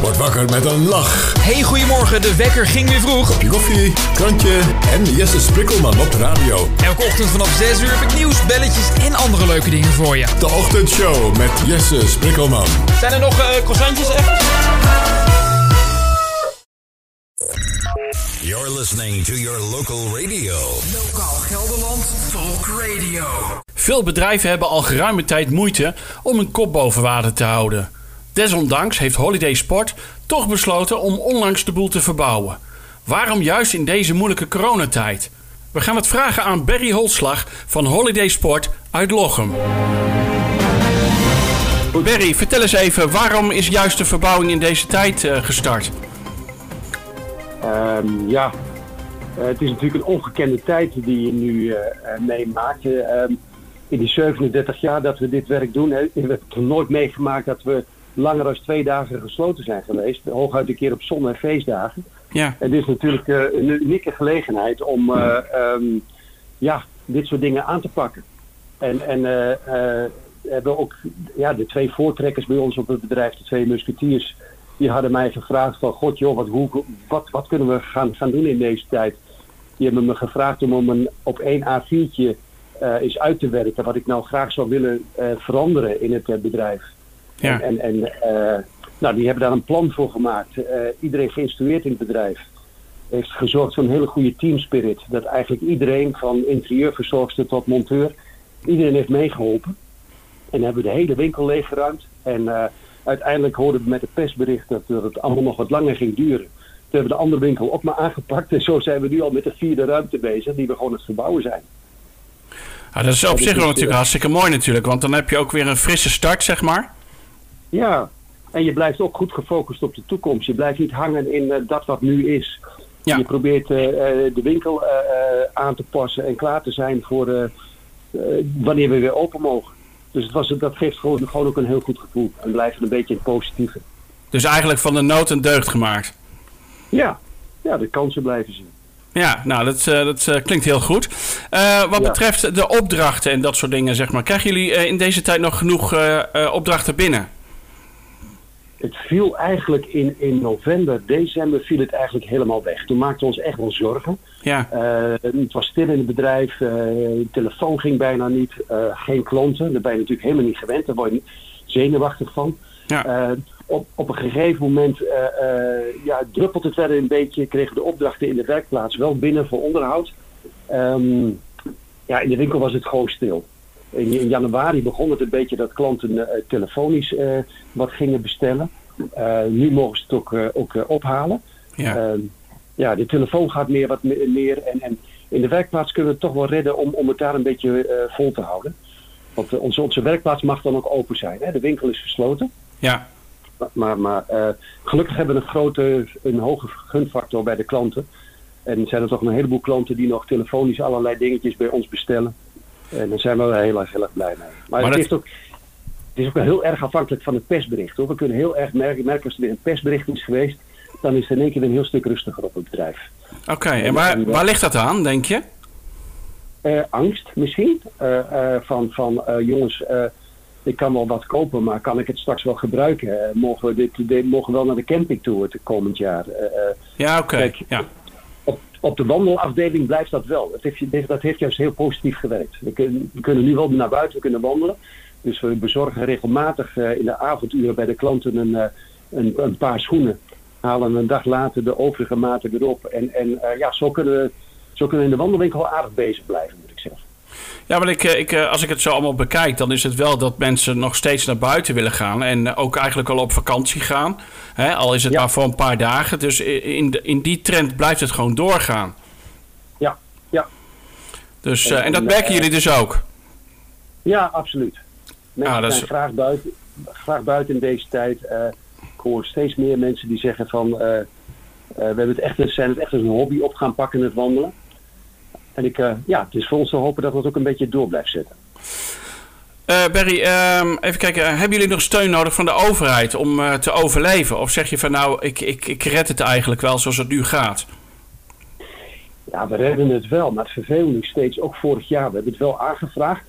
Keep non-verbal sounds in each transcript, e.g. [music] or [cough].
Word wakker met een lach. Hey, goedemorgen. De wekker ging weer vroeg. Kopje koffie, krantje en Jesse Sprikkelman op de radio. Elke ochtend vanaf 6 uur heb ik nieuws, belletjes en andere leuke dingen voor je. De Ochtendshow met Jesse Sprikkelman. Zijn er nog uh, croissantjes echt? You're listening to your local radio. Lokaal Gelderland Talk Radio. Veel bedrijven hebben al geruime tijd moeite om een kop boven water te houden. Desondanks heeft Holiday Sport toch besloten om onlangs de boel te verbouwen. Waarom juist in deze moeilijke coronatijd? We gaan het vragen aan Barry Holslag van Holiday Sport uit Lochem. Barry, vertel eens even, waarom is juist de verbouwing in deze tijd uh, gestart? Um, ja, uh, het is natuurlijk een ongekende tijd die je nu uh, meemaakt. Um, in die 37 jaar dat we dit werk doen, hebben we nooit meegemaakt dat we langer dan twee dagen gesloten zijn geweest. Hooguit een keer op zon- en feestdagen. Ja. En dit is natuurlijk uh, een unieke gelegenheid om uh, um, ja, dit soort dingen aan te pakken. En, en uh, hebben ook ja, de twee voortrekkers bij ons op het bedrijf, de twee musketiers, die hadden mij gevraagd van god joh, wat, hoe, wat, wat kunnen we gaan, gaan doen in deze tijd? Die hebben me gevraagd om, om een, op één A4'tje eens uit te werken wat ik nou graag zou willen veranderen in het bedrijf. Ja. En, en, uh, nou, die hebben daar een plan voor gemaakt. Uh, iedereen geïnstrueerd in het bedrijf. Heeft gezorgd voor een hele goede teamspirit. Dat eigenlijk iedereen, van interieurverzorgster tot monteur, iedereen heeft meegeholpen. En hebben we de hele winkel leeggeruimd. En uh, uiteindelijk hoorden we met het persbericht dat het allemaal nog wat langer ging duren. Toen hebben we de andere winkel ook maar aangepakt. En zo zijn we nu al met de vierde ruimte bezig, die we gewoon het verbouwen zijn. Ja, dat is op zich wel natuurlijk hartstikke mooi natuurlijk. Want dan heb je ook weer een frisse start, zeg maar. Ja, en je blijft ook goed gefocust op de toekomst. Je blijft niet hangen in uh, dat wat nu is. Ja. Je probeert uh, de winkel uh, aan te passen en klaar te zijn voor wanneer we weer open mogen. Dus het was, dat geeft gewoon, gewoon ook een heel goed gevoel. En blijft een beetje het positieve. Dus eigenlijk van de nood een deugd gemaakt. Ja, ja de kansen blijven zien. Ja, nou, dat, dat klinkt heel goed. Uh, wat ja. betreft de opdrachten en dat soort dingen, zeg maar. Krijgen jullie in deze tijd nog genoeg opdrachten binnen? Het viel eigenlijk in, in november, december viel het eigenlijk helemaal weg. Toen maakten we ons echt wel zorgen. Ja. het was stil in het bedrijf, de telefoon ging bijna niet, geen klanten. Daar ben je natuurlijk helemaal niet gewend, daar word je zenuwachtig van. Ja op, op een gegeven moment ja, druppelt het verder een beetje. Kregen de opdrachten in de werkplaats wel binnen voor onderhoud. Um, ja, in de winkel was het gewoon stil. In, januari begon het een beetje dat klanten uh, telefonisch wat gingen bestellen. nu mogen ze het ook, ook ophalen. Ja. ja, de telefoon gaat meer wat meer. En, en in de werkplaats kunnen we het toch wel redden om, om het daar een beetje vol te houden. Want onze, onze werkplaats mag dan ook open zijn. Hè? De winkel is gesloten. Ja. Maar, maar uh, gelukkig hebben we een grote, een hoge gunfactor bij de klanten. En zijn er toch een heleboel klanten die nog telefonisch allerlei dingetjes bij ons bestellen. En daar zijn we wel heel erg, heel erg blij mee. Maar, maar het, dat... is ook, het is ook wel heel erg afhankelijk van het persbericht. Hoor. We kunnen heel erg merken, merken als er weer een persbericht is geweest. Dan is het in één keer een heel stuk rustiger op het bedrijf. Oké, okay, en waar, waar ligt dat aan, denk je? Uh, angst misschien. Uh, van van jongens ik kan wel wat kopen, maar kan ik het straks wel gebruiken? Mogen, we dit, dit, mogen we wel naar de camping toe het komend jaar? Ja, oké. Okay. Ja. Op, de wandelafdeling blijft dat wel. Dat heeft, dat heeft juist heel positief gewerkt. We kunnen, we kunnen nu wel naar buiten, we kunnen wandelen. Dus we bezorgen regelmatig uh, in de avonduren bij de klanten een, een, een, paar schoenen. Halen een dag later de overige maten erop. En, en ja, zo kunnen, we, zo kunnen we in de wandelwinkel aardig bezig blijven. Ja, maar ik, ik, als ik het zo allemaal bekijk, dan is het wel dat mensen nog steeds naar buiten willen gaan. En ook eigenlijk al op vakantie gaan. Hè, al is het ja. maar voor een paar dagen. Dus in, in die trend blijft het gewoon doorgaan. Ja, ja. Dus, en, en dat merken jullie dus ook? Ja, absoluut. Mensen Ah, dat is- zijn graag buiten, graag buiten in deze tijd. Eh, ik hoor steeds meer mensen die zeggen van... eh, eh, we hebben het echt, zijn het echt als een hobby op gaan pakken, het wandelen. En ik, eh, ja, het is voor ons te hopen dat het ook een beetje door blijft zetten. Eh, Barry, ehm, even kijken. Hebben jullie nog steun nodig van de overheid om eh, te overleven? Of zeg je van nou, ik, ik, ik red het eigenlijk wel zoals het nu gaat? Ja, we redden het wel, maar het vervelende is steeds, ook vorig jaar, we hebben het wel aangevraagd.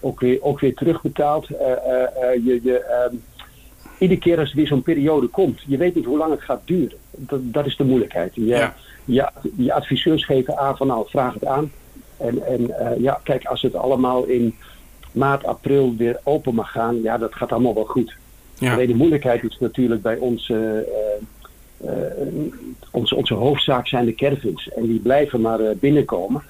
Ook weer, ook weer terugbetaald. Eh, eh, eh, je, je, ehm, iedere keer als er weer zo'n periode komt, je weet niet hoe lang het gaat duren. Dat, dat is de moeilijkheid. Je, Ja. je, je adviseurs geven aan van nou, vraag het aan. En, en eh, ja, kijk, als het allemaal in maart, april weer open mag gaan, ja, dat gaat allemaal wel goed. Ja. Alleen de moeilijkheid is natuurlijk bij ons, eh, eh, onze, onze hoofdzaak zijn de caravans. En die blijven maar binnenkomen.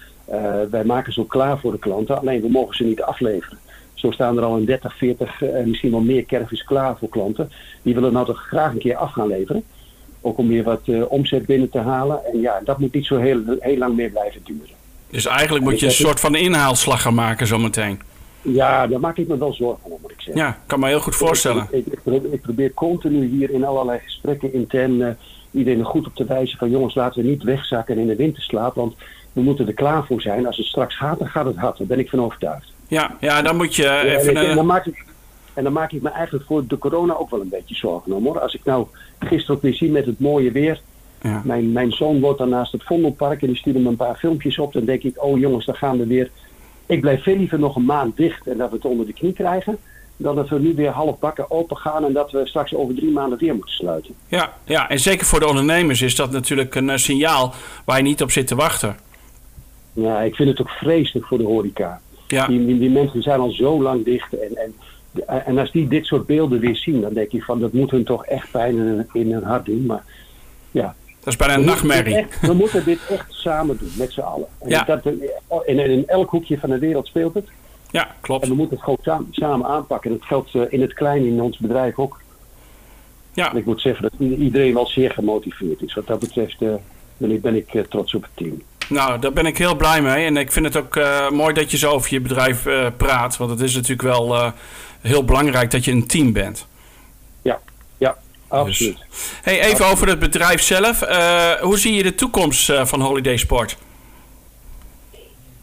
Wij maken ze ook klaar voor de klanten, alleen we mogen ze niet afleveren. Zo staan er al een 30, 40, eh, misschien wel meer caravans klaar voor klanten. Die willen nou toch graag een keer af gaan leveren. Ook om weer wat eh, omzet binnen te halen. En ja, dat moet niet zo heel, heel lang meer blijven duren. Dus eigenlijk moet je een soort van inhaalslag gaan maken zometeen. Ja, daar maak ik me wel zorgen om, moet ik zeggen. Ja, kan me heel goed voorstellen. Ik, ik, ik probeer, ik probeer continu hier in allerlei gesprekken intern eh, iedereen er goed op te wijzen van jongens, laten we niet wegzakken in de winterslaap. Want we moeten er klaar voor zijn. Als het straks gaat, dan gaat het hard. Daar ben ik van overtuigd. Ja, ja dan moet je Ja, even... en eh, dan maak ik, en dan maak ik me eigenlijk voor de corona ook wel een beetje zorgen om hoor. Als ik nou gisteren ook weer zie met het mooie weer. Ja. Mijn, mijn zoon wordt dan naast het Vondelpark en die stuurde me een paar filmpjes op. Dan denk ik, oh jongens, dan gaan we weer. Ik blijf veel liever nog een maand dicht en dat we het onder de knie krijgen. Dan dat we nu weer half bakken open gaan en dat we straks over drie maanden weer moeten sluiten. Ja, ja, en zeker voor de ondernemers is dat natuurlijk een eh, signaal waar je niet op zit te wachten. Ja, ik vind het ook vreselijk voor de horeca. Ja, Die, die, die mensen zijn al zo lang dicht. En, en, en als die dit soort beelden weer zien, dan denk ik van dat moet hun toch echt pijn in, hun- in hun hart doen. Maar ja, dat is bijna een we nachtmerrie. echt- we moeten dit echt samen doen, met z'n allen. En Ja. dat, en in elk hoekje van de wereld speelt het. Ja, En klopt. we moeten het gewoon samen, samen aanpakken. Dat geldt eh, in het klein in ons bedrijf ook. Ja, En ik moet zeggen dat iedereen wel zeer gemotiveerd is. Wat dat betreft eh, ben ik, ben ik eh, trots op het team. Nou, daar ben ik heel blij mee. En ik vind het ook eh, mooi dat je zo over je bedrijf eh, praat. Want het is natuurlijk wel eh, heel belangrijk dat je een team bent. Ja, ja, absoluut. Hey, even over het bedrijf zelf. Hoe zie je de toekomst van Holiday Sport?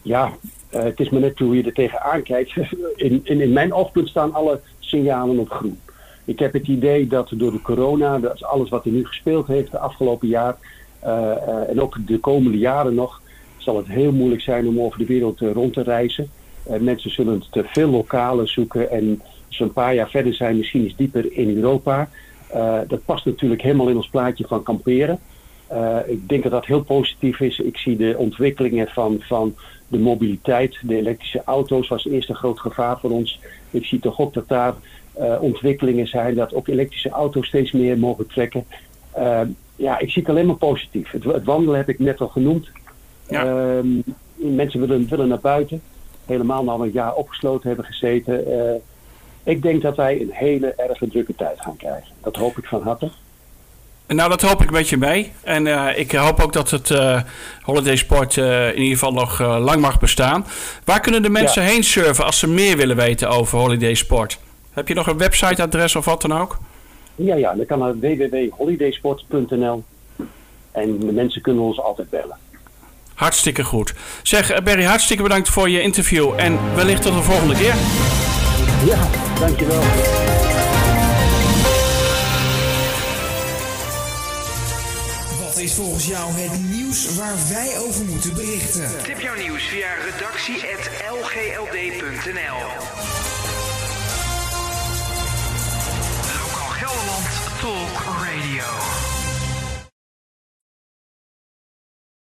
Ja, het is maar net hoe je er tegenaan kijkt. [laughs] In, in, in mijn oogpunt staan alle signalen op groen. Ik heb het idee dat door de corona, dat alles wat er nu gespeeld heeft de afgelopen jaar en ook de komende jaren nog, zal het heel moeilijk zijn om over de wereld eh, rond te reizen. Eh, mensen zullen te veel lokalen zoeken en als een paar jaar verder zijn, misschien iets dieper in Europa. Eh, dat past natuurlijk helemaal in ons plaatje van kamperen. Eh, ik denk dat dat heel positief is. Ik zie de ontwikkelingen van, van de mobiliteit. De elektrische auto's was eerst een groot gevaar voor ons. Ik zie toch ook dat daar eh, ontwikkelingen zijn dat ook elektrische auto's steeds meer mogen trekken. Eh, ja, ik zie het alleen maar positief. Het, het wandelen heb ik net al genoemd. Ja. Ehm, mensen willen, willen naar buiten. Helemaal na een jaar opgesloten hebben gezeten. Eh, ik denk dat wij een hele erge drukke tijd gaan krijgen. Dat hoop ik van harte. Nou, dat hoop ik met je mee. En eh, ik hoop ook dat het eh, Holiday Sport in ieder geval nog lang mag bestaan. Waar kunnen de mensen heen surfen als ze meer willen weten over Holiday Sport? Heb je nog een websiteadres of wat dan ook? Ja, ja, dan kan naar www.holidaysport.nl. En de mensen kunnen ons altijd bellen. Hartstikke goed. Zeg, eh, Barry, hartstikke bedankt voor je interview. En wellicht tot de volgende keer. Ja, dankjewel. Wat is volgens jou het nieuws waar wij over moeten berichten? Tip jouw nieuws via redactie.lgld.nl Talk Radio.